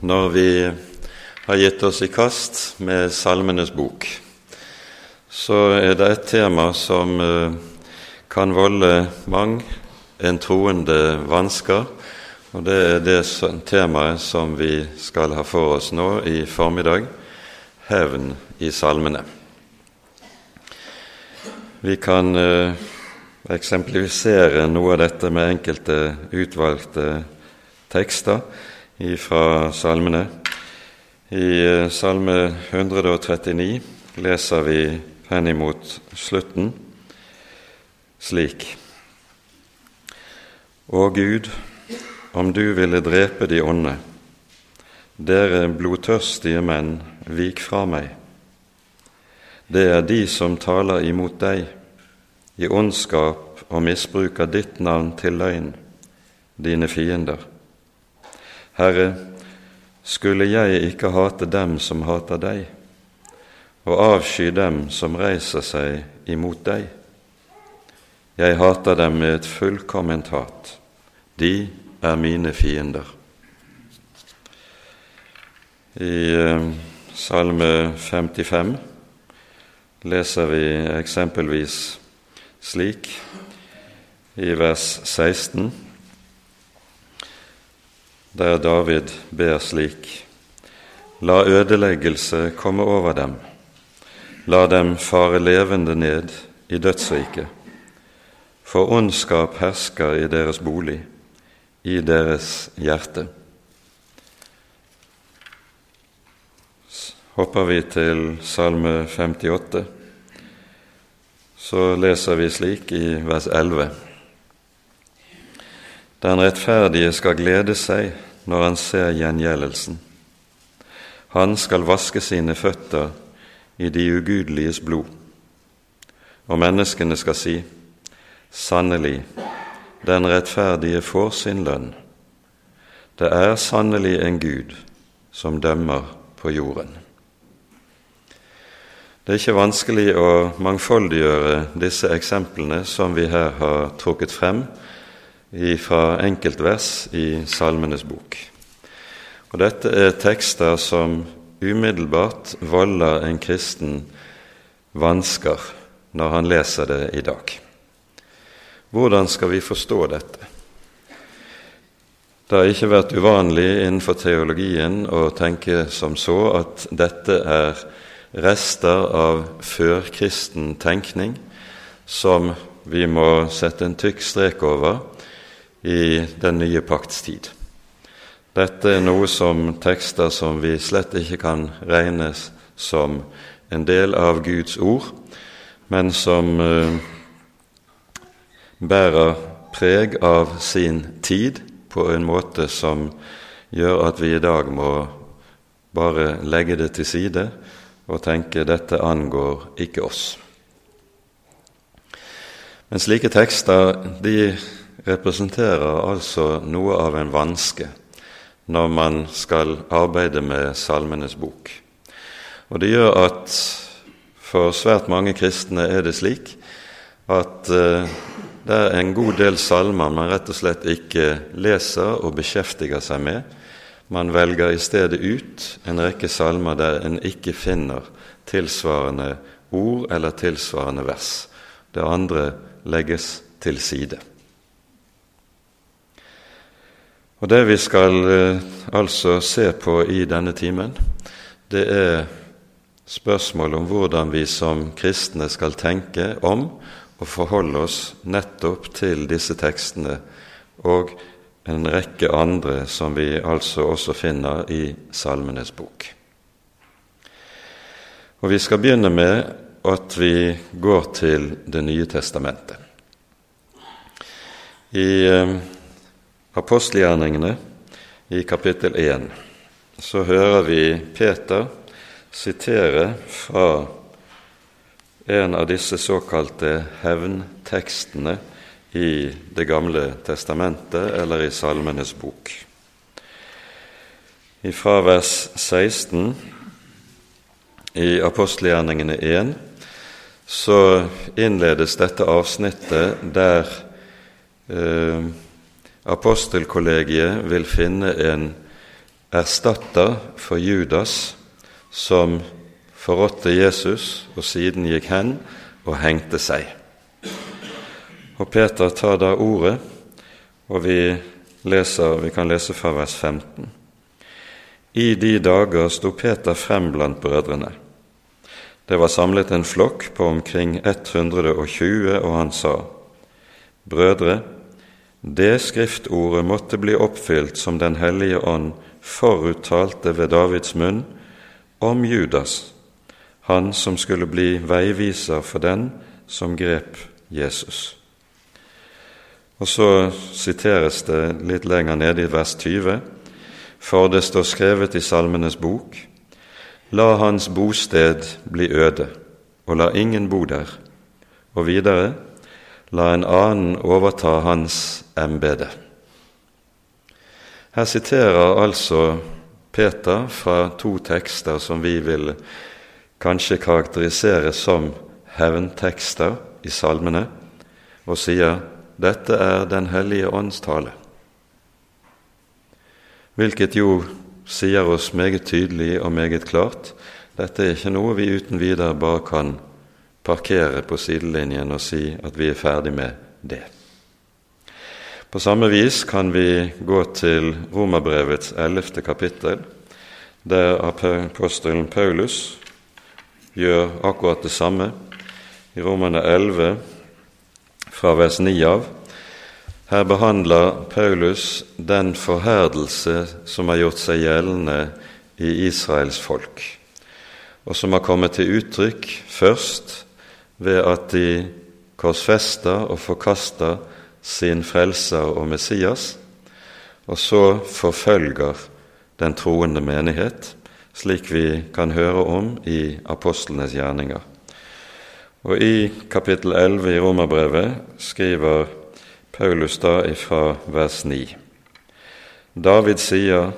når vi har gitt oss i kast med Salmenes bok, så er det et tema som eh, kan volde mang en troende vansker, og det er det temaet som vi skal ha for oss nå i formiddag hevn i salmene. Vi kan eh, eksemplifisere noe av dette med enkelte utvalgte tekster fra salmene. I eh, Salme 139 leser vi henimot slutten slik Å Gud, om du ville drepe de onde, dere blodtørstige menn, vik fra meg. Det er de som taler imot deg, i ondskap og misbruker ditt navn til løgn, dine fiender. Herre, skulle jeg ikke hate dem som hater deg, og avsky dem som reiser seg imot deg? Jeg hater dem med et fullkomment hat. De er mine fiender. I eh, Salme 55 leser vi eksempelvis slik i vers 16, der David ber slik La ødeleggelse komme over dem, la dem fare levende ned i dødsriket. For ondskap hersker i deres bolig, i deres hjerte. Hopper vi til Salme 58 så leser vi slik i vers 11.: Den rettferdige skal glede seg når han ser gjengjeldelsen. Han skal vaske sine føtter i de ugudeliges blod. Og menneskene skal si, sannelig, den rettferdige får sin lønn. Det er sannelig en Gud som dømmer på jorden. Det er ikke vanskelig å mangfoldiggjøre disse eksemplene som vi her har trukket frem fra enkeltvers i Salmenes bok. Og Dette er tekster som umiddelbart volder en kristen vansker når han leser det i dag. Hvordan skal vi forstå dette? Det har ikke vært uvanlig innenfor teologien å tenke som så at dette er rester av førkristen tenkning som vi må sette en tykk strek over i den nye pakts tid. Dette er noe som tekster som vi slett ikke kan regnes som en del av Guds ord, men som eh, bærer preg av sin tid på en måte som gjør at vi i dag må bare legge det til side og tenke 'dette angår ikke oss'. Men slike tekster de representerer altså noe av en vanske når man skal arbeide med Salmenes bok. Og det gjør at for svært mange kristne er det slik at uh, det er en god del salmer man rett og slett ikke leser og beskjeftiger seg med, man velger i stedet ut en rekke salmer der en ikke finner tilsvarende ord eller tilsvarende vers. Det andre legges til side. Og Det vi skal eh, altså se på i denne timen, det er spørsmål om hvordan vi som kristne skal tenke om og forholde oss nettopp til disse tekstene og en rekke andre som vi altså også finner i Salmenes bok. Og Vi skal begynne med at vi går til Det nye testamentet. I eh, apostelgjerningene i kapittel 1 så hører vi Peter sitere fra en av disse såkalte hevntekstene i Det gamle testamentet, eller i Salmenes bok. Fra vers 16 i apostelgjerningene 1 så innledes dette avsnittet der eh, apostelkollegiet vil finne en erstatter for Judas, som forrådte Jesus og siden gikk hen og hengte seg. Og Peter tar da ordet, og vi, leser, vi kan lese fra vers 15. I de dager sto Peter frem blant brødrene. Det var samlet en flokk på omkring 120, og han sa:" Brødre, det skriftordet måtte bli oppfylt som Den hellige ånd foruttalte ved Davids munn om Judas, han som skulle bli veiviser for den som grep Jesus. Og så siteres det litt lenger nede i vers 20, for det står skrevet i Salmenes bok:" La hans bosted bli øde, og la ingen bo der. Og videre:" La en annen overta hans embete. Her siterer altså Peter fra to tekster som vi vil kanskje karakterisere som hevntekster i salmene, og sier dette er Den hellige ånds tale. Hvilket jo sier oss meget tydelig og meget klart dette er ikke noe vi uten videre bare kan parkere på sidelinjen og si at vi er ferdig med det. På samme vis kan vi gå til Romerbrevets ellevte kapittel, der apostelen Paulus gjør akkurat det samme. I Romerne 11, fra vers 9 av, her behandler Paulus den forherdelse som har gjort seg gjeldende i Israels folk, og som har kommet til uttrykk først ved at de korsfester og forkaster sin frelser og Messias, og så forfølger den troende menighet, slik vi kan høre om i apostlenes gjerninger. Og I kapittel 11 i Romerbrevet skriver Paulus da ifra vers 9. David sier,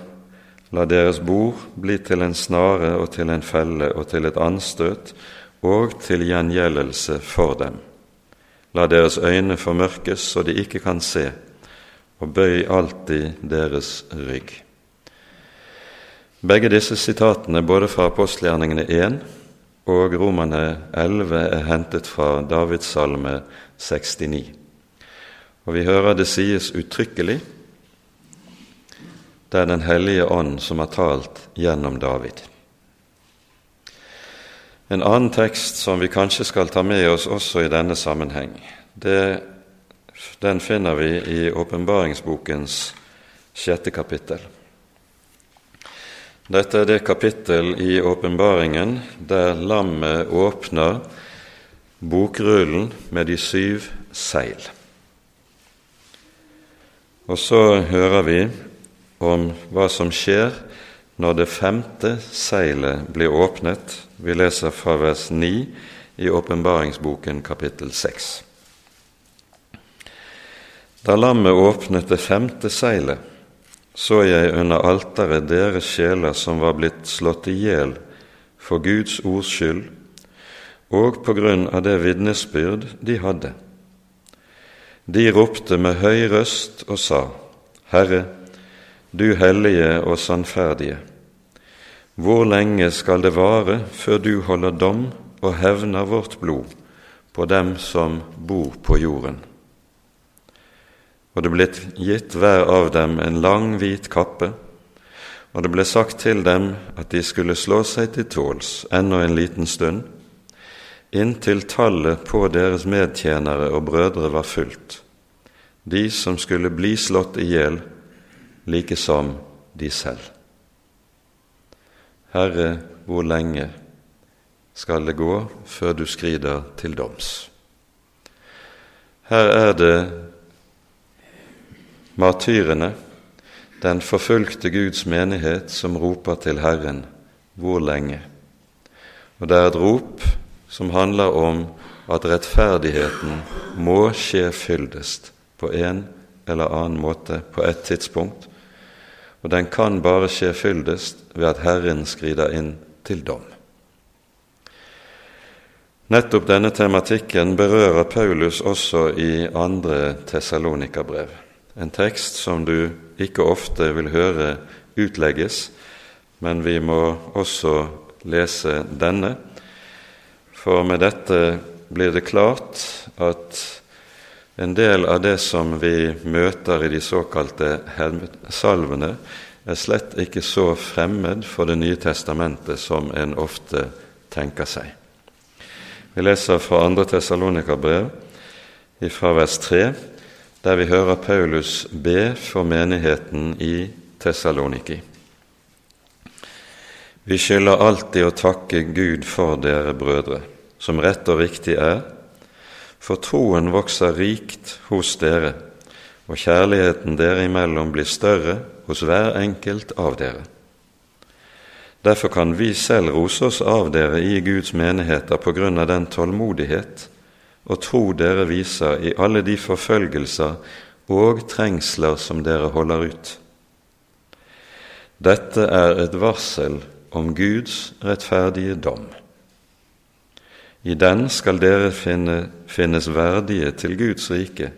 La deres bord bli til en snare og til en felle og til et anstøt og til gjengjeldelse for dem. La deres øyne formørkes så de ikke kan se, og bøy alltid deres rygg. Begge disse sitatene, både fra apostelgjerningene 1 og Romerne 11, er hentet fra Davids salme 69. Og vi hører det sies uttrykkelig det er Den hellige ånd som har talt gjennom David. En annen tekst som vi kanskje skal ta med oss også i denne sammenheng, det, den finner vi i åpenbaringsbokens sjette kapittel. Dette er det kapittel i åpenbaringen der lammet åpner bokrullen med de syv seil. Og så hører vi om hva som skjer når det femte seilet blir åpnet. Vi leser fra vers 9 i åpenbaringsboken kapittel 6. Da lammet åpnet det femte seilet, så jeg under alteret deres sjeler som var blitt slått i hjel for Guds ords skyld og på grunn av det vitnesbyrd de hadde. De ropte med høy røst og sa, Herre, du hellige og sannferdige, hvor lenge skal det vare før du holder dom og hevner vårt blod på dem som bor på jorden? Og det ble gitt hver av dem en lang, hvit kappe, og det ble sagt til dem at de skulle slå seg til tåls ennå en liten stund, inntil tallet på deres medtjenere og brødre var fullt, de som skulle bli slått i hjel, like som de selv. Herre, hvor lenge skal det gå før du skrider til doms? Her er det martyrene, den forfulgte Guds menighet, som roper til Herren hvor lenge? Og det er et rop som handler om at rettferdigheten må skje fyldest på en eller annen måte på et tidspunkt, og den kan bare skje fyldest ved at Herren skrider inn til dom. Nettopp denne tematikken berører Paulus også i andre Tessalonika-brev, en tekst som du ikke ofte vil høre utlegges, men vi må også lese denne, for med dette blir det klart at en del av det som vi møter i de såkalte salvene, er slett ikke så fremmed for Det nye testamentet som en ofte tenker seg. Vi leser fra 2. Tessalonika-brev, fra vers 3, der vi hører Paulus be for menigheten i Tessaloniki. Vi skylder alltid å takke Gud for dere brødre, som rett og riktig er, for troen vokser rikt hos dere, og kjærligheten dere imellom blir større hos hver enkelt av dere. Derfor kan vi selv rose oss av dere i Guds menigheter på grunn av den tålmodighet og tro dere viser i alle de forfølgelser og trengsler som dere holder ut. Dette er et varsel om Guds rettferdige dom. I den skal dere finne, finnes verdige til Guds rike,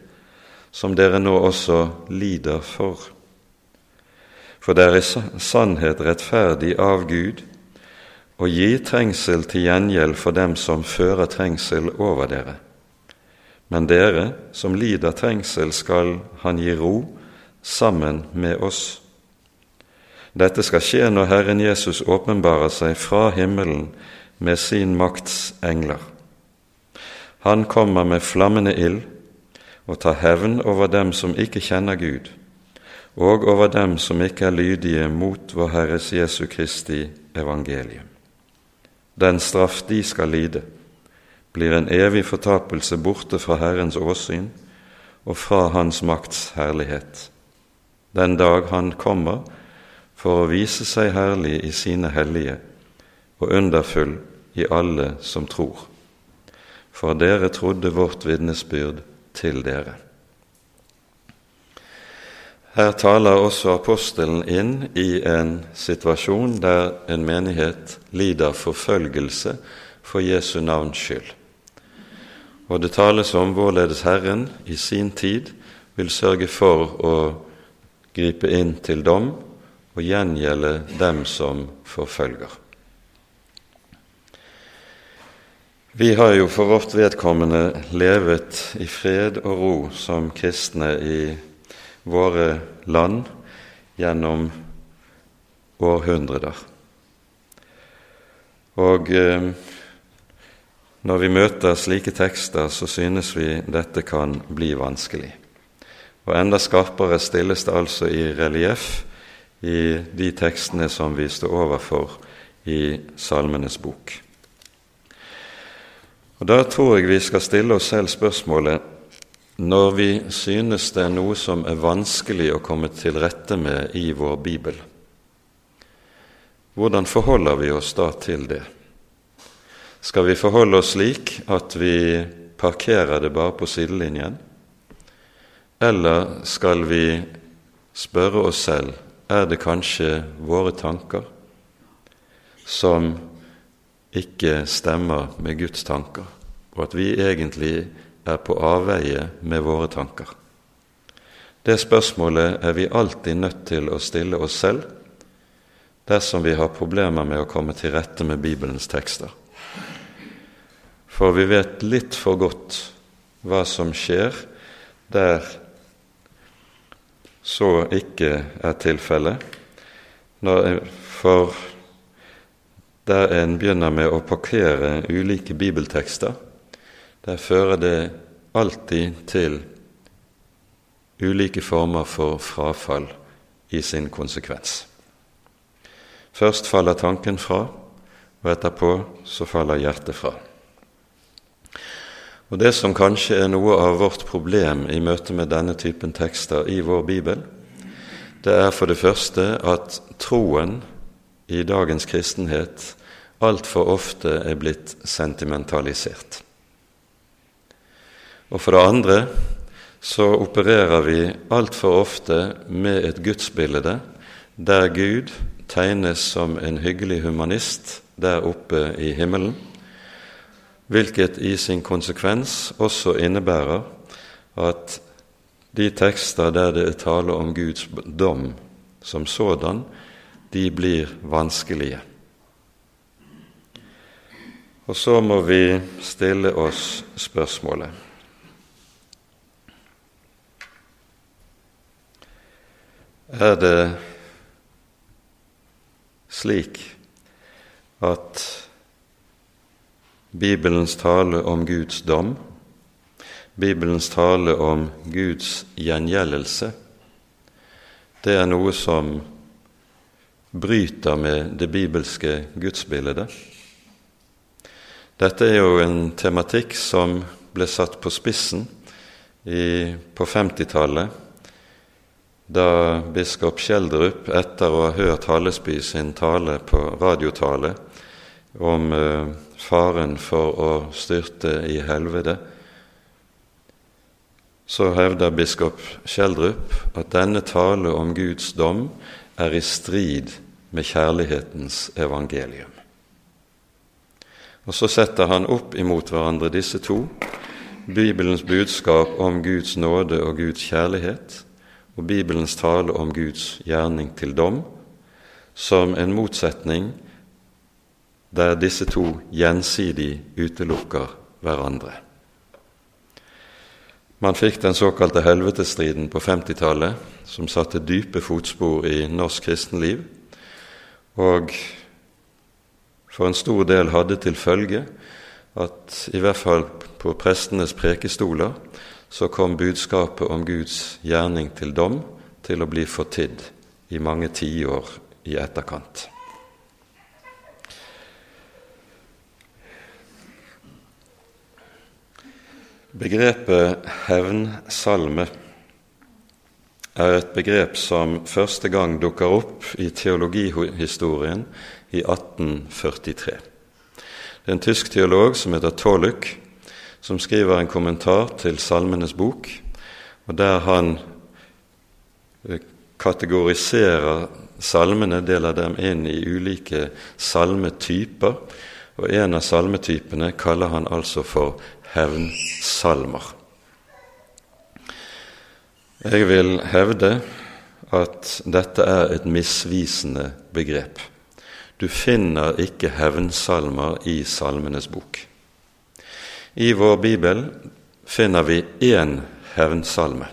som dere nå også lider for. For det er i sannhet rettferdig av Gud å gi trengsel til gjengjeld for dem som fører trengsel over dere. Men dere som lider trengsel, skal Han gi ro sammen med oss. Dette skal skje når Herren Jesus åpenbarer seg fra himmelen med sin makts engler. Han kommer med flammende ild og tar hevn over dem som ikke kjenner Gud, og over dem som ikke er lydige mot vår Herres Jesu Kristi evangelium. Den straff de skal lide, blir en evig fortapelse borte fra Herrens åsyn og fra Hans makts herlighet, den dag Han kommer for å vise seg herlig i sine hellige og underfull i alle som tror. For dere trodde vårt vitnesbyrd til dere. Her taler også apostelen inn i en situasjon der en menighet lider forfølgelse for Jesu navns skyld. Og det tales om hvorledes Herren i sin tid vil sørge for å gripe inn til dom og gjengjelde dem som forfølger. Vi har jo for vårt vedkommende levet i fred og ro som kristne i våre land gjennom århundrer. Og eh, når vi møter slike tekster, så synes vi dette kan bli vanskelig. Og enda skarpere stilles det altså i relieff i de tekstene som vi står overfor i Salmenes bok. Og Da tror jeg vi skal stille oss selv spørsmålet når vi synes det er noe som er vanskelig å komme til rette med i vår bibel. Hvordan forholder vi oss da til det? Skal vi forholde oss slik at vi parkerer det bare på sidelinjen? Eller skal vi spørre oss selv er det kanskje våre tanker som ikke stemmer med Guds tanker, og at vi egentlig er på avveie med våre tanker. Det spørsmålet er vi alltid nødt til å stille oss selv dersom vi har problemer med å komme til rette med Bibelens tekster. For vi vet litt for godt hva som skjer der så ikke er tilfellet. For der en begynner med å parkere ulike bibeltekster, der fører det alltid til ulike former for frafall i sin konsekvens. Først faller tanken fra, og etterpå så faller hjertet fra. Og Det som kanskje er noe av vårt problem i møte med denne typen tekster i vår bibel, det er for det første at troen i dagens kristenhet altfor ofte er blitt sentimentalisert. Og for det andre så opererer vi altfor ofte med et gudsbilde der Gud tegnes som en hyggelig humanist der oppe i himmelen, hvilket i sin konsekvens også innebærer at de tekster der det er tale om Guds dom som sådan, de blir vanskelige. Og så må vi stille oss spørsmålet Er det slik at Bibelens tale om Guds dom, Bibelens tale om Guds gjengjeldelse, det er noe som bryter med det bibelske gudsbildet. Dette er jo en tematikk som ble satt på spissen i, på 50-tallet, da biskop Skjeldrup, etter å ha hørt Hallesby sin tale på radiotale om eh, faren for å styrte i helvete, så hevder biskop Skjeldrup at denne tale om Guds dom er i strid med kjærlighetens evangelium. Og så setter han opp imot hverandre disse to, Bibelens budskap om Guds nåde og Guds kjærlighet, og Bibelens tale om Guds gjerning til dom, som en motsetning der disse to gjensidig utelukker hverandre. Man fikk den såkalte helvetestriden på 50-tallet, som satte dype fotspor i norsk kristenliv, og for en stor del hadde til følge at i hvert fall på prestenes prekestoler så kom budskapet om Guds gjerning til dom til å bli fortidd i mange tiår i etterkant. Begrepet hevnsalme er et begrep som første gang dukker opp i teologihistorien i 1843. Det er en tysk teolog som heter Tolluk, som skriver en kommentar til Salmenes bok, og der han eh, kategoriserer salmene, deler dem inn i ulike salmetyper, og en av salmetypene kaller han altså for hevnsalmer. Jeg vil hevde at dette er et misvisende begrep. Du finner ikke hevnsalmer i Salmenes bok. I vår bibel finner vi én hevnsalme.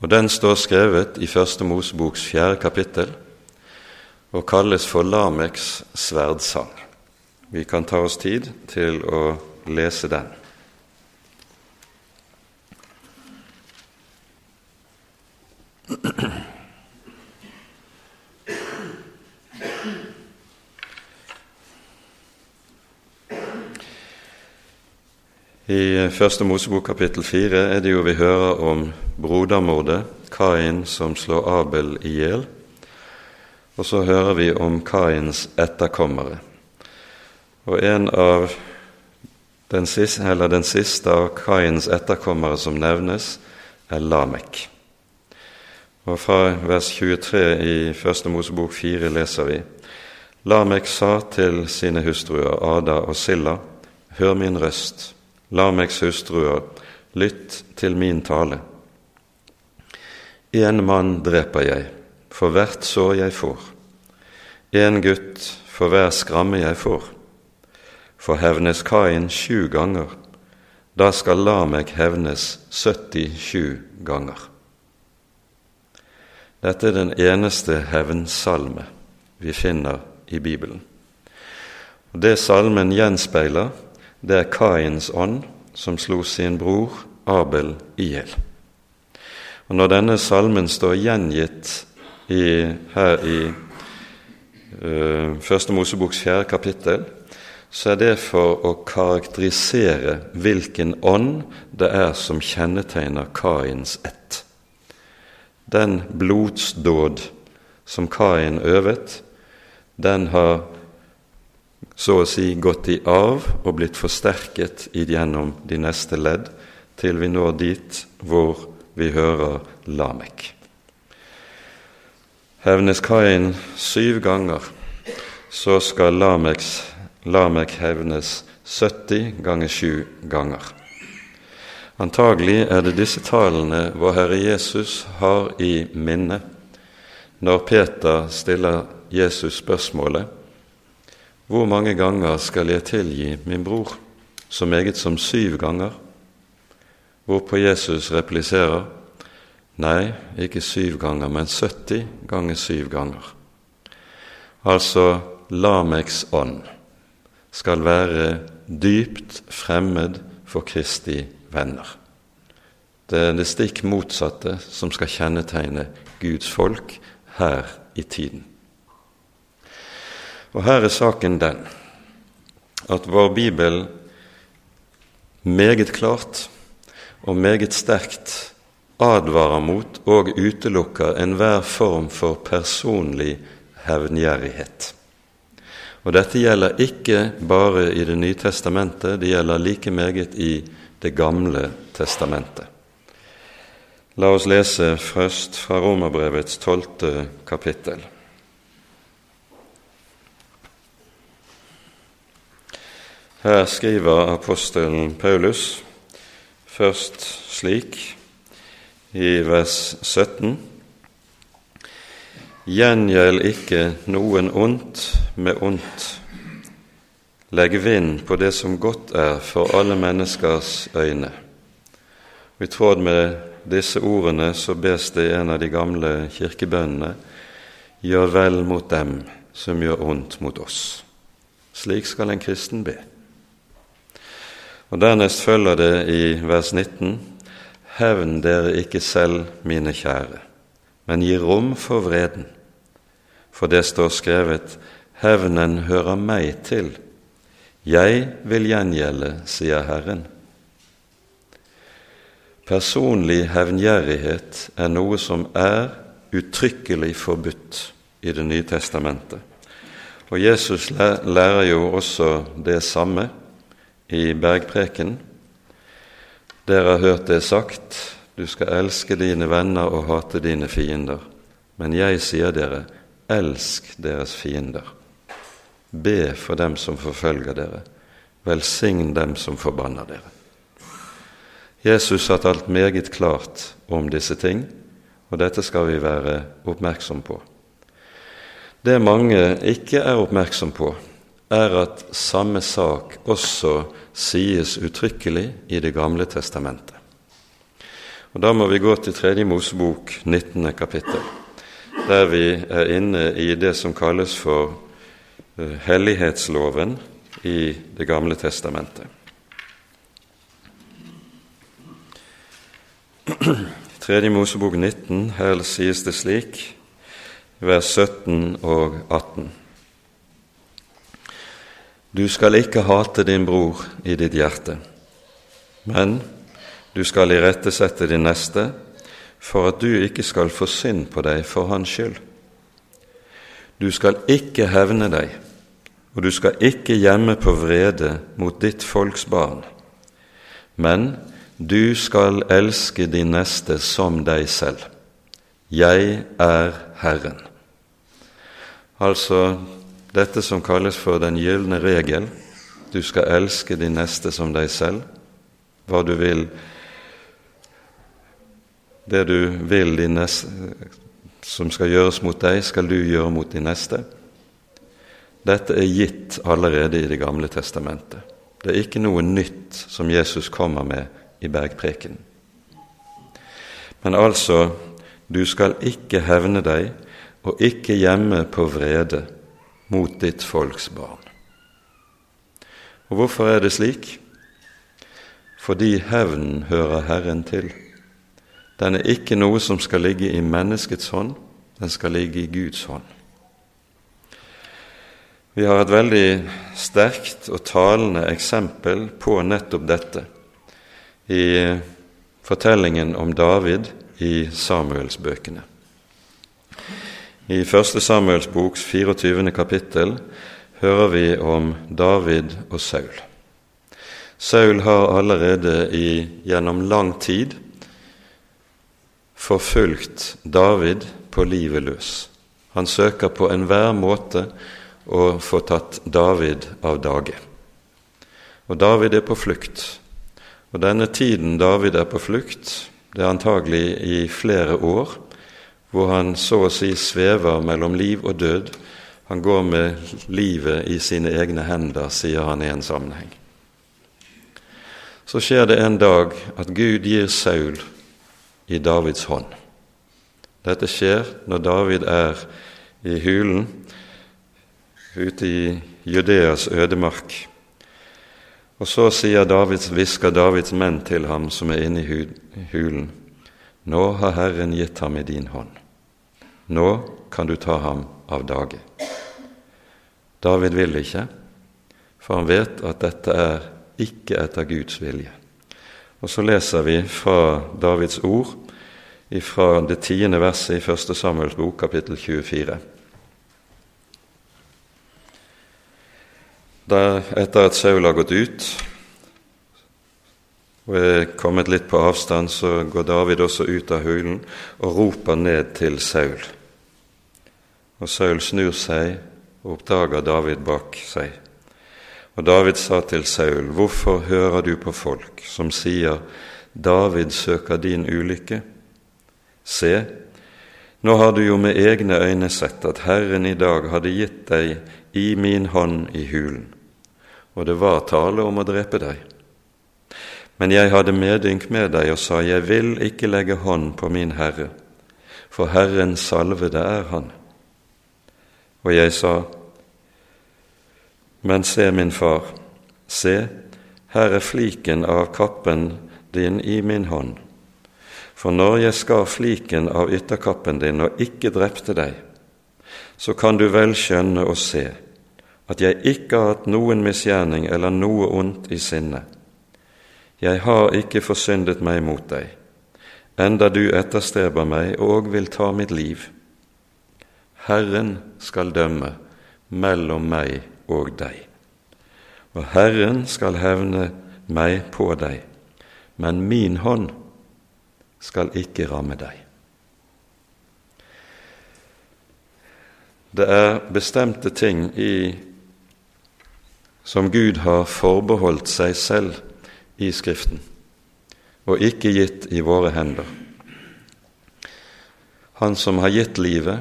Og Den står skrevet i Første Moseboks fjerde kapittel og kalles for Lameks sverdsang. Vi kan ta oss tid til å lese den. I Første Mosebok kapittel fire er det jo vi hører om brodermordet, Kain som slår Abel i hjel. Og så hører vi om Kains etterkommere. Og en av den siste, den siste av Kains etterkommere som nevnes, er Lamek. Og fra vers 23 i Første Mosebok 4 leser vi Lamek sa til sine hustruer Ada og Silla, hør min røst Lameks hustruer, lytt til min tale. En mann dreper jeg for hvert sår jeg får, en gutt for hver skramme jeg får. For hevnes Kain sju ganger, da skal Lamek hevnes 77 ganger. Dette er den eneste hevnsalme vi finner i Bibelen. Og Det salmen gjenspeiler, det er Kains ånd som slo sin bror Abel i hjel. Og Når denne salmen står gjengitt i, her i uh, Moseboks fjerde kapittel, så er det for å karakterisere hvilken ånd det er som kjennetegner Kains ett. Den blodsdåd som Kain øvet, den har så å si gått i arv og blitt forsterket gjennom de neste ledd, til vi når dit hvor vi hører Lamek. Hevnes Kain syv ganger, så skal Lameks, Lamek hevnes 70 ganger sju ganger. Antagelig er det disse tallene vår Herre Jesus har i minne når Peter stiller Jesus spørsmålet Hvor mange ganger skal jeg tilgi min bror? Så meget som syv ganger? Hvorpå Jesus repliserer Nei, ikke syv ganger, men 70 ganger syv ganger. Altså Lameks ånd skal være dypt fremmed for Kristi venner. Det er det stikk motsatte som skal kjennetegne Guds folk her i tiden. Og her er saken den at vår bibel meget klart og meget sterkt advarer mot og utelukker enhver form for personlig hevngjerrighet. Og dette gjelder ikke bare i Det nye testamentet, det gjelder like meget i Det gamle testamentet. La oss lese først fra Romerbrevets tolvte kapittel. Her skriver apostelen Paulus først slik i vers 17.: Gjengjeld ikke noen ondt med ondt. Legg vind på det som godt er for alle menneskers øyne. I tråd med disse ordene så bes det en av de gamle kirkebønnene gjør vel mot dem som gjør ondt mot oss. Slik skal en kristen be. Og Dernest følger det i vers 19.: Hevn dere ikke selv, mine kjære, men gi rom for vreden. For det står skrevet:" Hevnen hører meg til. Jeg vil gjengjelde, sier Herren. Personlig hevngjerrighet er noe som er uttrykkelig forbudt i Det nye testamentet. Og Jesus lærer jo også det samme i bergpreken. Dere har hørt det sagt, du skal elske dine venner og hate dine fiender. Men jeg sier dere, elsk deres fiender. Be for dem som forfølger dere. Velsign dem som forbanner dere. Jesus har talt meget klart om disse ting, og dette skal vi være oppmerksom på. Det mange ikke er oppmerksom på, er at samme sak også sies uttrykkelig i Det gamle testamentet. Og Da må vi gå til Tredje Mosebok, 19. kapittel, der vi er inne i det som kalles for eh, hellighetsloven i Det gamle testamentet. Tredje Mosebok 19, her sies det slik, vers 17 og 18. Du skal ikke hate din bror i ditt hjerte, men du skal irettesette din neste for at du ikke skal få synd på deg for hans skyld. Du skal ikke hevne deg, og du skal ikke gjemme på vrede mot ditt folks barn, men du skal elske din neste som deg selv. Jeg er Herren. Altså, dette som kalles for den gylne regel du skal elske din neste som deg selv. Hva du vil Det du vil neste, som skal gjøres mot deg, skal du gjøre mot din neste. Dette er gitt allerede i Det gamle testamentet. Det er ikke noe nytt som Jesus kommer med i bergprekenen. Men altså, du skal ikke hevne deg og ikke gjemme på vrede mot ditt folks barn. Og hvorfor er det slik? Fordi hevnen hører Herren til. Den er ikke noe som skal ligge i menneskets hånd, den skal ligge i Guds hånd. Vi har et veldig sterkt og talende eksempel på nettopp dette i fortellingen om David i Samuelsbøkene. I 1. Samuels boks 24. kapittel hører vi om David og Saul. Saul har allerede i, gjennom lang tid forfulgt David på livet løs. Han søker på enhver måte å få tatt David av dage. Og David er på flukt. Og denne tiden David er på flukt, det er antagelig i flere år, hvor han så å si svever mellom liv og død. Han går med livet i sine egne hender, sier han i en sammenheng. Så skjer det en dag at Gud gir Saul i Davids hånd. Dette skjer når David er i hulen ute i Judeas ødemark. Og så sier Davids, hvisker Davids menn til ham som er inne i hulen, nå har Herren gitt ham i din hånd. Nå kan du ta ham av dage. David vil ikke, for han vet at dette er ikke etter Guds vilje. Og så leser vi fra Davids ord fra det tiende verset i Første Samuels bok, kapittel 24. Der, etter at Saul har gått ut og er kommet litt på avstand, så går David også ut av hulen og roper ned til Saul. Og Saul snur seg og oppdager David bak seg. Og David sa til Saul, hvorfor hører du på folk som sier, David søker din ulykke? Se, nå har du jo med egne øyne sett at Herren i dag hadde gitt deg i min hånd i hulen og det var tale om å drepe deg. Men jeg hadde medynk med deg og sa, Jeg vil ikke legge hånd på min Herre, for Herren salvede er Han. Og jeg sa, Men se, min far, se, her er fliken av kappen din i min hånd. For når jeg skar fliken av ytterkappen din og ikke drepte deg, så kan du vel skjønne og se at jeg ikke har hatt noen misgjerning eller noe ondt i sinne. Jeg har ikke forsyndet meg mot deg, enda du etterstreber meg og vil ta mitt liv. Herren skal dømme mellom meg og deg, og Herren skal hevne meg på deg, men min hånd skal ikke ramme deg. Det er bestemte ting i som Gud har forbeholdt seg selv i Skriften, og ikke gitt i våre hender. Han som har gitt livet,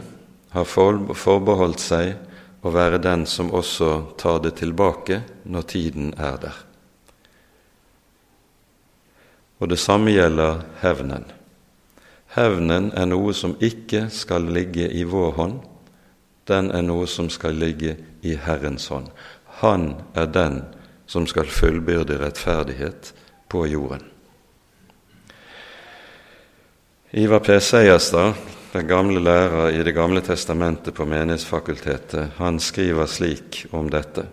har forbeholdt seg å være den som også tar det tilbake når tiden er der. Og det samme gjelder hevnen. Hevnen er noe som ikke skal ligge i vår hånd, den er noe som skal ligge i Herrens hånd. Han er den som skal fullbyrde rettferdighet på jorden. Ivar P. Seierstad, den gamle lærer i Det gamle testamentet på Menighetsfakultetet, han skriver slik om dette.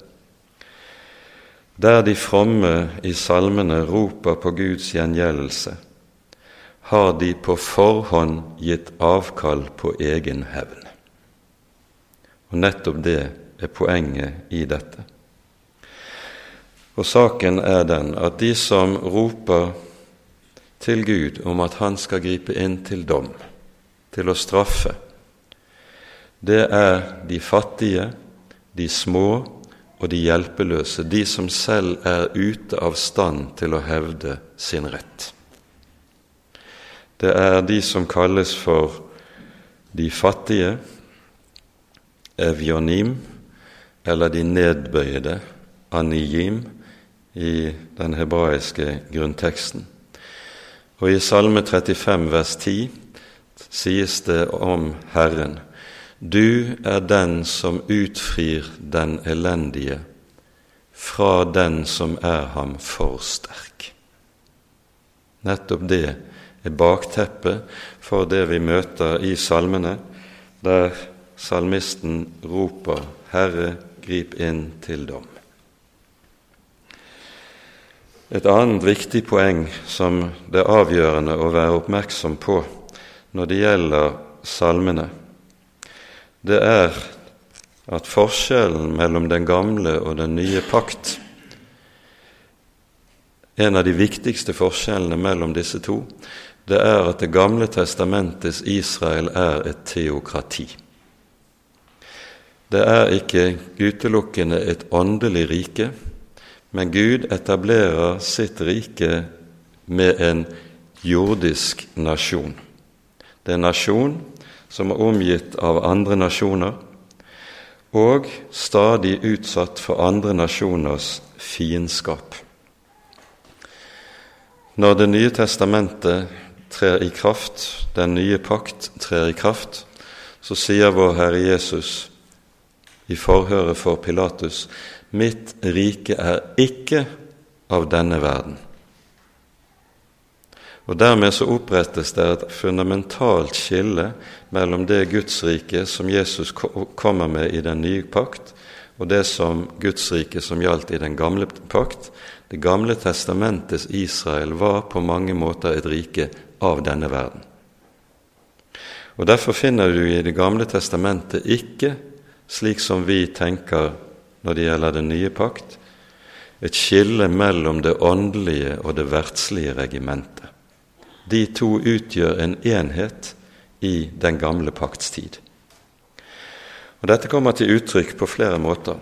Der de fromme i salmene roper på Guds gjengjeldelse, har de på forhånd gitt avkall på egen hevn. Og nettopp det er poenget i dette. Og saken er den at de som roper til Gud om at Han skal gripe inn til dom, til å straffe, det er de fattige, de små og de hjelpeløse, de som selv er ute av stand til å hevde sin rett. Det er de som kalles for de fattige, evionim, eller de nedbøyde, anijim, i den hebraiske grunnteksten. Og i Salme 35 vers 10 sies det om Herren Du er den som utfrir den elendige fra den som er ham for sterk. Nettopp det er bakteppet for det vi møter i salmene, der salmisten roper 'Herre, grip inn til dom'. Et annet viktig poeng som det er avgjørende å være oppmerksom på når det gjelder salmene, det er at forskjellen mellom den gamle og den nye pakt En av de viktigste forskjellene mellom disse to, det er at Det gamle testamentets Israel er et teokrati. Det er ikke utelukkende et åndelig rike, men Gud etablerer sitt rike med en jordisk nasjon. Det er en nasjon som er omgitt av andre nasjoner, og stadig utsatt for andre nasjoners fiendskap. Når Det nye testamentet trer i kraft, den nye pakt trer i kraft, så sier vår Herre Jesus i forhøret for Pilatus Mitt rike er ikke av denne verden. Og Dermed så opprettes det et fundamentalt skille mellom det Guds rike som Jesus kommer med i den nye pakt, og det som Guds rike som gjaldt i den gamle pakt. Det gamle testamentets Israel var på mange måter et rike av denne verden. Og Derfor finner du i Det gamle testamentet ikke, slik som vi tenker når det gjelder den nye pakt, et skille mellom det åndelige og det verdslige regimentet. De to utgjør en enhet i den gamle pakts tid. Og Dette kommer til uttrykk på flere måter.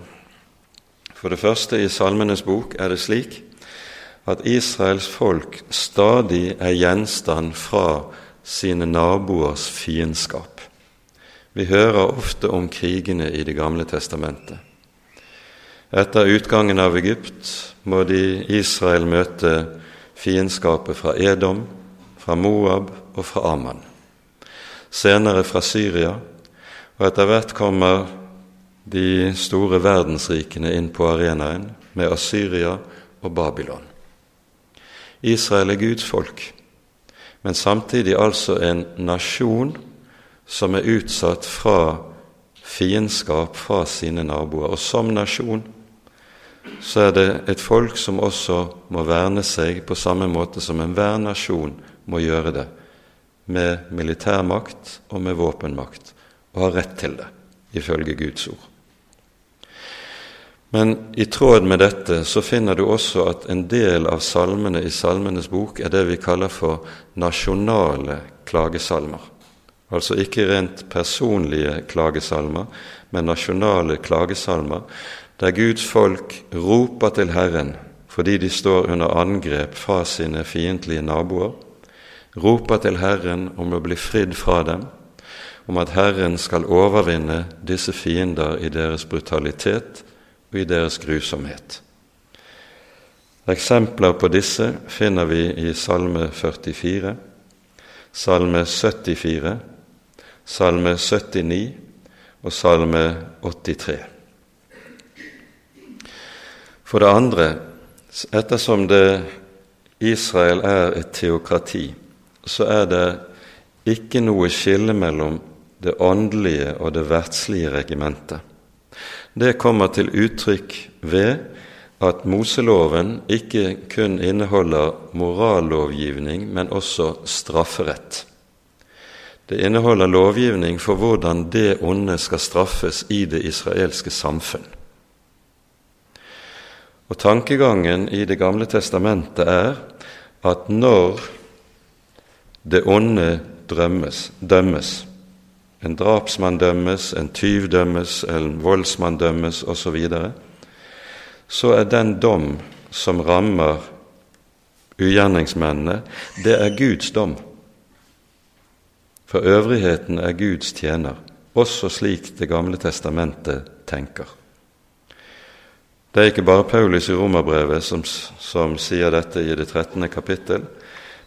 For det første, i Salmenes bok er det slik at Israels folk stadig er gjenstand fra sine naboers fiendskap. Vi hører ofte om krigene i Det gamle testamentet. Etter utgangen av Egypt må de Israel møte fiendskapet fra Edom, fra Moab og fra Aman. Senere fra Syria, og etter hvert kommer de store verdensrikene inn på arenaen med Assyria og Babylon. Israel er Guds folk, men samtidig altså en nasjon som er utsatt fra fiendskap fra sine naboer. Og som nasjon så er det et folk som også må verne seg på samme måte som enhver nasjon må gjøre det, med militærmakt og med våpenmakt, og har rett til det, ifølge Guds ord. Men i tråd med dette så finner du også at en del av salmene i Salmenes bok er det vi kaller for nasjonale klagesalmer. Altså ikke rent personlige klagesalmer, men nasjonale klagesalmer, der Guds folk roper til Herren fordi de står under angrep fra sine fiendtlige naboer, roper til Herren om å bli fridd fra dem, om at Herren skal overvinne disse fiender i deres brutalitet og i deres grusomhet. Eksempler på disse finner vi i Salme 44, Salme 74, Salme 79 og Salme 83. For det andre, ettersom det Israel er et teokrati, så er det ikke noe skille mellom det åndelige og det verdslige regimentet. Det kommer til uttrykk ved at Moseloven ikke kun inneholder morallovgivning, men også strafferett. Det inneholder lovgivning for hvordan det onde skal straffes i det israelske samfunn. Og Tankegangen i Det gamle testamentet er at når det onde drømmes, dømmes. En drapsmann dømmes, en tyv dømmes, en voldsmann dømmes osv. Så, videre. så er den dom som rammer ugjerningsmennene, det er Guds dom. For øvrigheten er Guds tjener, også slik Det gamle testamentet tenker. Det er ikke bare Paulus i Romerbrevet som, som sier dette i det 13. kapittel,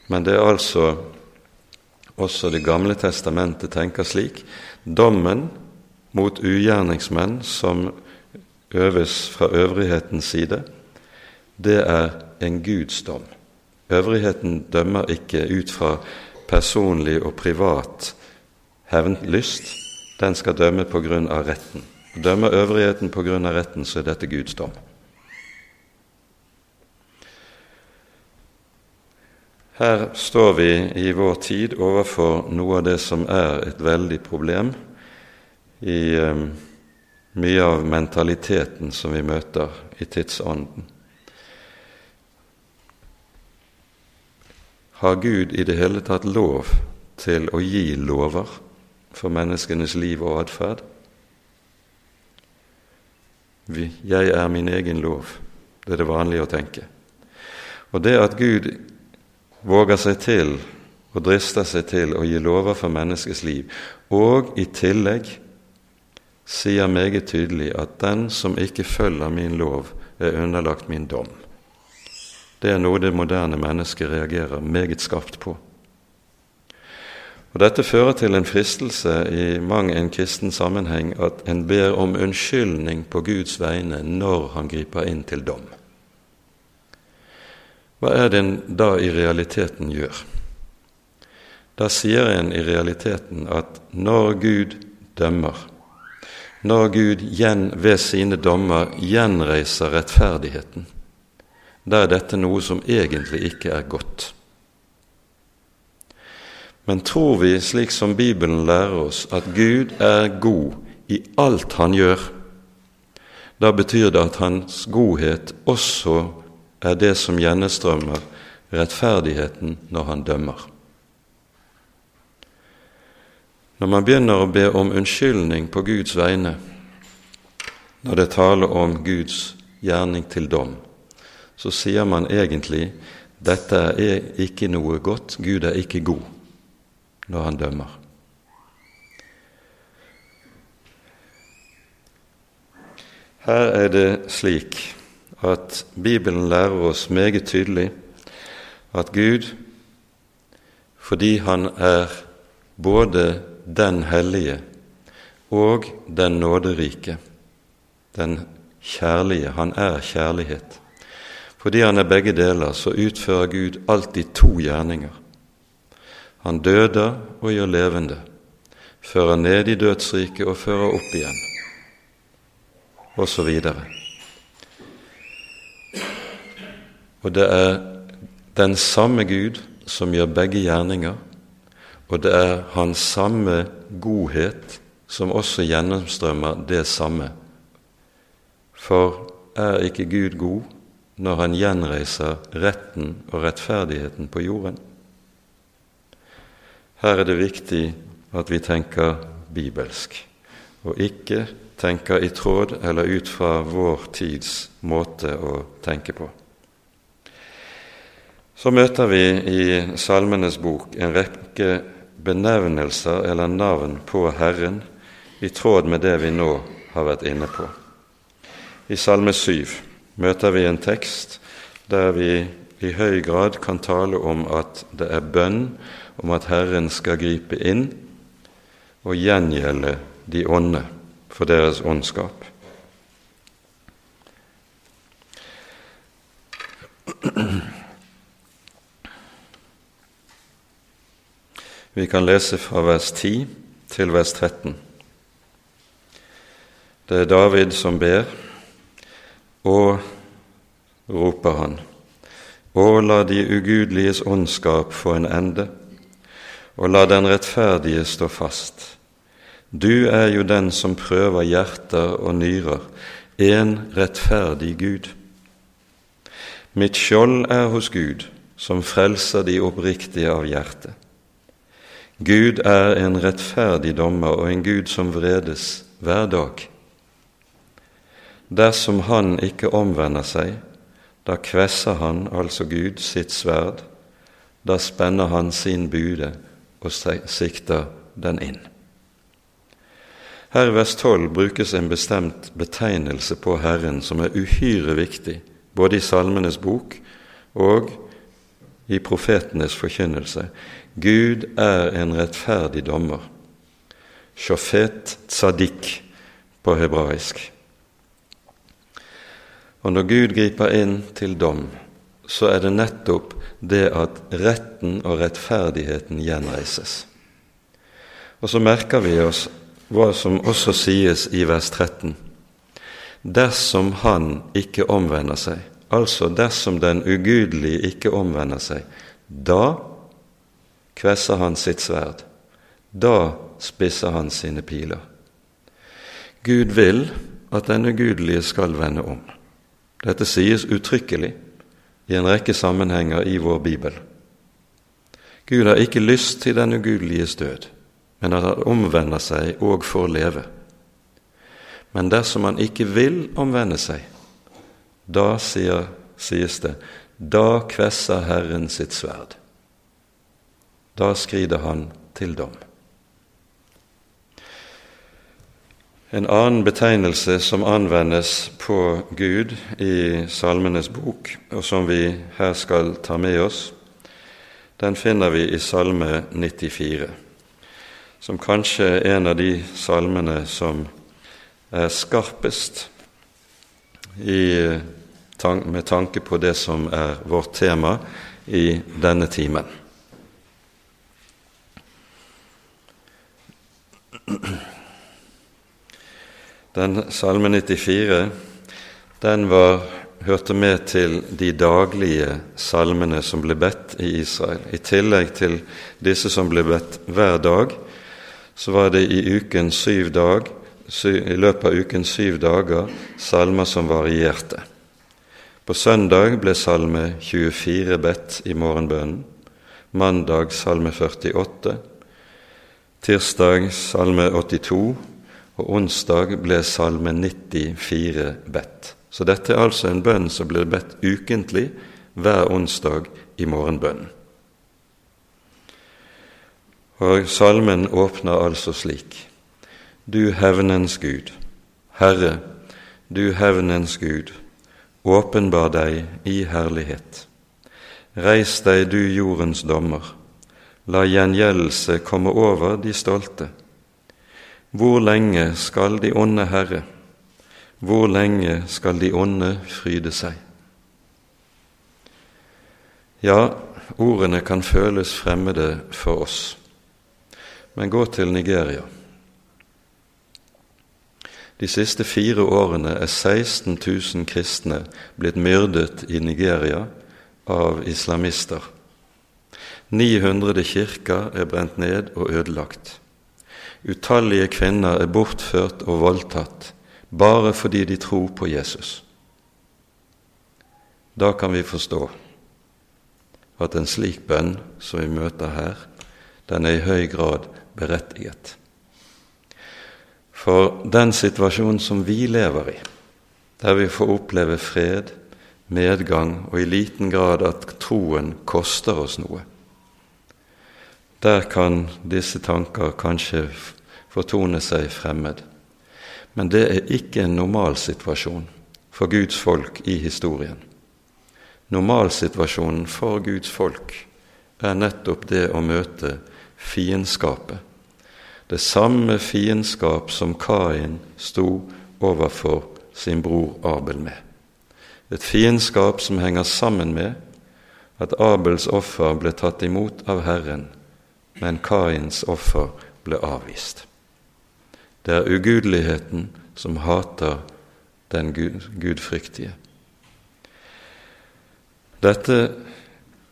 men det er altså også Det gamle testamentet tenker slik dommen mot ugjerningsmenn som øves fra øvrighetens side, det er en Guds dom. Øvrigheten dømmer ikke ut fra personlig og privat hevnlyst. Den skal dømme på grunn av retten. Dømmer øvrigheten på grunn av retten, så er dette Guds dom. Her står vi i vår tid overfor noe av det som er et veldig problem i um, mye av mentaliteten som vi møter i tidsånden. Har Gud i det hele tatt lov til å gi lover for menneskenes liv og atferd? Jeg er min egen lov. Det er det vanlige å tenke. Og det at Gud våger seg til og drister seg til å gi lover for menneskets liv, og i tillegg sier meget tydelig at den som ikke følger min lov, er underlagt min dom. Det er noe det moderne mennesket reagerer meget skarpt på. Og Dette fører til en fristelse i mang en kristen sammenheng at en ber om unnskyldning på Guds vegne når han griper inn til dom. Hva er det en da i realiteten gjør? Da sier en i realiteten at når Gud dømmer, når Gud ved sine dommer gjenreiser rettferdigheten, da er dette noe som egentlig ikke er godt. Men tror vi, slik som Bibelen lærer oss, at Gud er god i alt han gjør, da betyr det at hans godhet også er det som gjennomstrømmer rettferdigheten når han dømmer. Når man begynner å be om unnskyldning på Guds vegne, når det taler om Guds gjerning til dom, så sier man egentlig dette er ikke noe godt, Gud er ikke god når han dømmer. Her er det slik at Bibelen lærer oss meget tydelig at Gud, fordi Han er både den hellige og den nåderike, den kjærlige. Han er kjærlighet. Fordi han er begge deler, så utfører Gud alltid to gjerninger. Han døder og gjør levende, fører ned i dødsriket og fører opp igjen, osv. Og det er den samme Gud som gjør begge gjerninger, og det er hans samme godhet som også gjennomstrømmer det samme. For er ikke Gud god når han gjenreiser retten og rettferdigheten på jorden? Her er det viktig at vi tenker bibelsk, og ikke tenker i tråd eller ut fra vår tids måte å tenke på. Så møter vi i Salmenes bok en rekke benevnelser eller navn på Herren i tråd med det vi nå har vært inne på. I Salme 7 møter vi en tekst der vi i høy grad kan tale om at det er bønn om at Herren skal gripe inn og gjengjelde de onde for deres åndskap. Vi kan lese fra vers 10 til vers 13. Det er David som ber, og roper han, og la de ugudeliges åndskap få en ende, og la den rettferdige stå fast. Du er jo den som prøver hjerter og nyrer, en rettferdig Gud. Mitt skjold er hos Gud, som frelser de oppriktige av hjertet. Gud er en rettferdig dommer og en Gud som vredes hver dag. Dersom han ikke omvender seg, da kvesser han, altså Gud, sitt sverd, da spenner han sin bude og sikter den inn. Her i vers 12 brukes en bestemt betegnelse på Herren som er uhyre viktig, både i Salmenes bok og i profetenes forkynnelse. Gud er en rettferdig dommer. Shofet tzadik på hebraisk. Og når Gud griper inn til dom, så er det nettopp det at retten og rettferdigheten gjenreises. Og så merker vi oss hva som også sies i vers 13. Dersom han ikke omvender seg, altså dersom den ugudelige ikke omvender seg, da kvesser han sitt sverd. Da spisser han sine piler. Gud vil at den ugudelige skal vende om. Dette sies uttrykkelig i en rekke sammenhenger i vår bibel. Gud har ikke lyst til den ugudeliges død, men at han omvender seg og får leve. Men dersom han ikke vil omvende seg, da sier, sies det, da kvesser Herren sitt sverd. Da skrider han til dom. En annen betegnelse som anvendes på Gud i Salmenes bok, og som vi her skal ta med oss, den finner vi i Salme 94, som kanskje er en av de salmene som er skarpest i, med tanke på det som er vårt tema i denne timen. Den Salme 94 den var, hørte med til de daglige salmene som ble bedt i Israel. I tillegg til disse som ble bedt hver dag, så var det i, dag, i løpet av uken syv dager salmer som varierte. På søndag ble salme 24 bedt i morgenbønnen, mandag salme 48, tirsdag salme 82 og onsdag ble salme 94 bedt. Så dette er altså en bønn som blir bedt ukentlig hver onsdag i morgenbønnen. Og salmen åpner altså slik.: Du hevnens Gud, Herre, du hevnens Gud, åpenbar deg i herlighet. Reis deg, du jordens dommer, la gjengjeldelse komme over de stolte. Hvor lenge skal de onde Herre, hvor lenge skal de onde fryde seg? Ja, ordene kan føles fremmede for oss, men gå til Nigeria. De siste fire årene er 16 000 kristne blitt myrdet i Nigeria av islamister. 900 kirker er brent ned og ødelagt. Utallige kvinner er bortført og voldtatt bare fordi de tror på Jesus. Da kan vi forstå at en slik bønn som vi møter her, den er i høy grad berettiget. For den situasjonen som vi lever i, der vi får oppleve fred, medgang og i liten grad at troen koster oss noe, der kan disse tanker kanskje fortone seg fremmed. Men det er ikke en normalsituasjon for Guds folk i historien. Normalsituasjonen for Guds folk er nettopp det å møte fiendskapet. Det samme fiendskap som Kain sto overfor sin bror Abel med. Et fiendskap som henger sammen med at Abels offer ble tatt imot av Herren men Kains offer ble avvist. Det er ugudeligheten som hater den gudfryktige. Dette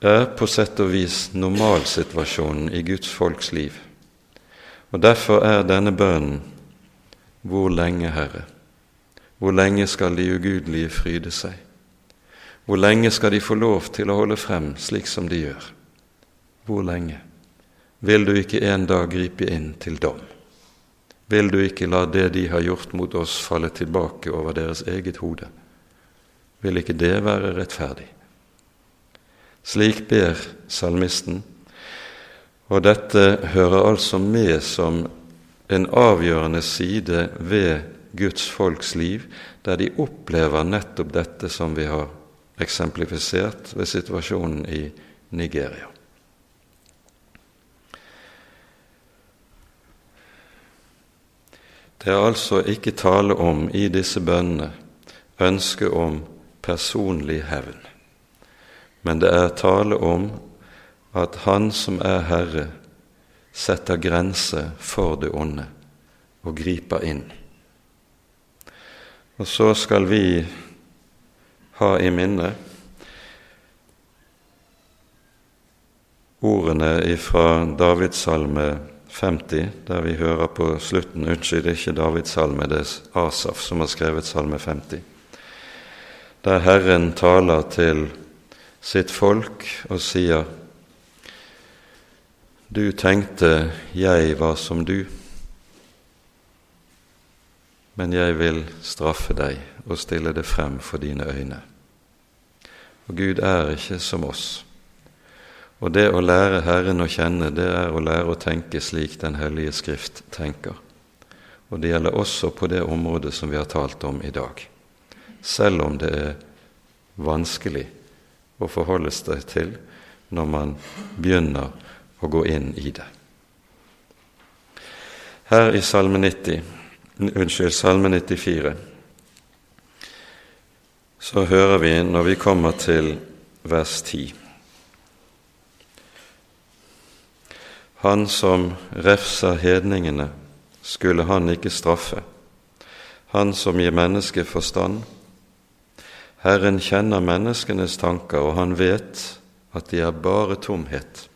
er på sett og vis normalsituasjonen i Guds folks liv. Og Derfor er denne bønnen Hvor lenge, Herre? Hvor lenge skal de ugudelige fryde seg? Hvor lenge skal de få lov til å holde frem slik som de gjør? Hvor lenge? Vil du ikke en dag gripe inn til dom? Vil du ikke la det de har gjort mot oss, falle tilbake over deres eget hode? Vil ikke det være rettferdig? Slik ber salmisten, og dette hører altså med som en avgjørende side ved Guds folks liv, der de opplever nettopp dette som vi har eksemplifisert ved situasjonen i Nigeria. Det er altså ikke tale om i disse bønnene ønske om personlig hevn, men det er tale om at Han som er Herre, setter grense for det onde og griper inn. Og så skal vi ha i minne ordene fra Davids salme 50, der vi hører på slutten Unnskyld, ikke Davids salme, det er Asaf som har skrevet salme 50. Der Herren taler til sitt folk og sier Du tenkte jeg var som du, men jeg vil straffe deg og stille det frem for dine øyne. Og Gud er ikke som oss. Og det å lære Herren å kjenne, det er å lære å tenke slik Den hellige Skrift tenker. Og det gjelder også på det området som vi har talt om i dag. Selv om det er vanskelig å forholde seg til når man begynner å gå inn i det. Her i Salme 90, unnskyld, Salme 94 så hører vi når vi kommer til vers 10 Han som refser hedningene, skulle han ikke straffe. Han som gir mennesket forstand. Herren kjenner menneskenes tanker, og han vet at de er bare tomhet.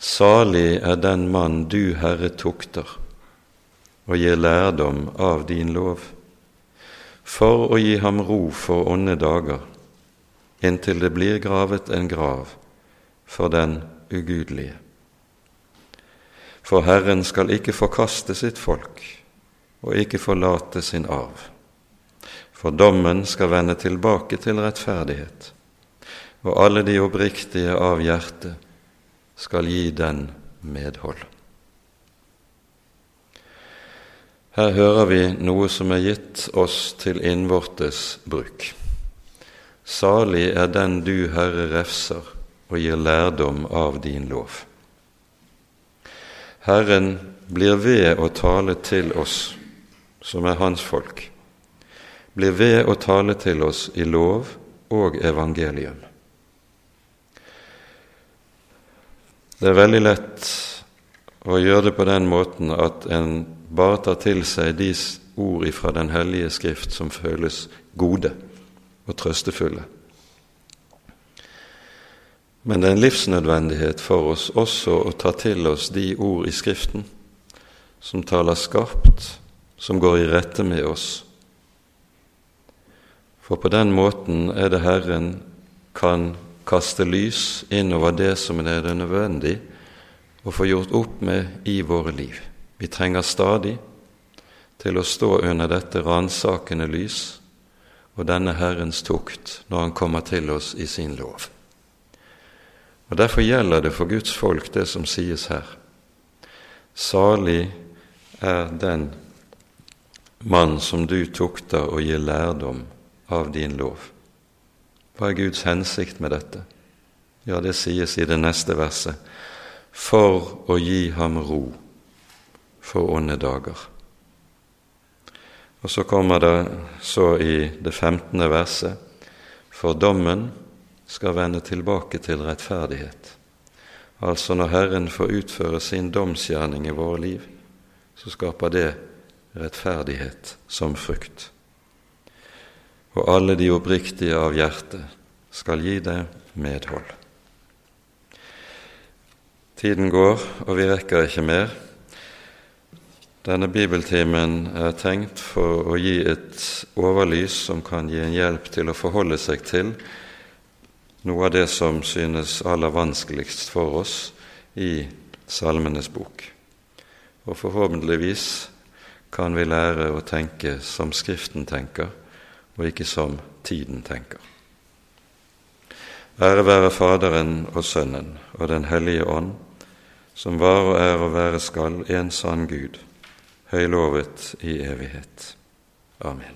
Salig er den mann du, Herre, tukter, og gir lærdom av din lov, for å gi ham ro for onde dager, inntil det blir gravet en grav for den ugudelige. For Herren skal ikke forkaste sitt folk og ikke forlate sin arv. For dommen skal vende tilbake til rettferdighet, og alle de oppriktige av hjerte skal gi den medhold. Her hører vi noe som er gitt oss til innvortes bruk. Salig er den du, Herre, refser og gir lærdom av din lov. Herren blir ved å tale til oss som er Hans folk, blir ved å tale til oss i lov og evangelium. Det er veldig lett å gjøre det på den måten at en bare tar til seg de ord fra Den hellige Skrift som føles gode og trøstefulle. Men det er en livsnødvendighet for oss også å ta til oss de ord i Skriften som taler skarpt, som går i rette med oss. For på den måten er det Herren kan kaste lys innover det som er det nødvendig å få gjort opp med i våre liv. Vi trenger stadig til å stå under dette ransakende lys og denne Herrens tukt når Han kommer til oss i sin lov. Og Derfor gjelder det for Guds folk det som sies her. Salig er den mann som du tukter og gir lærdom av din lov. Hva er Guds hensikt med dette? Ja, det sies i det neste verset. For å gi ham ro for onde dager. Og så kommer det så i det femtende verset. For dommen skal vende tilbake til rettferdighet. Altså når Herren får utføre sin domsgjerning i våre liv, så skaper det rettferdighet som frukt. Og alle de oppriktige av hjertet skal gi det medhold. Tiden går, og vi rekker ikke mer. Denne bibeltimen er tenkt for å gi et overlys som kan gi en hjelp til å forholde seg til noe av det som synes aller vanskeligst for oss i Salmenes bok. Og forhåpentligvis kan vi lære å tenke som Skriften tenker, og ikke som tiden tenker. Ære være Faderen og Sønnen og Den hellige ånd, som var og er og være skal en sann Gud, høylovet i evighet. Amen.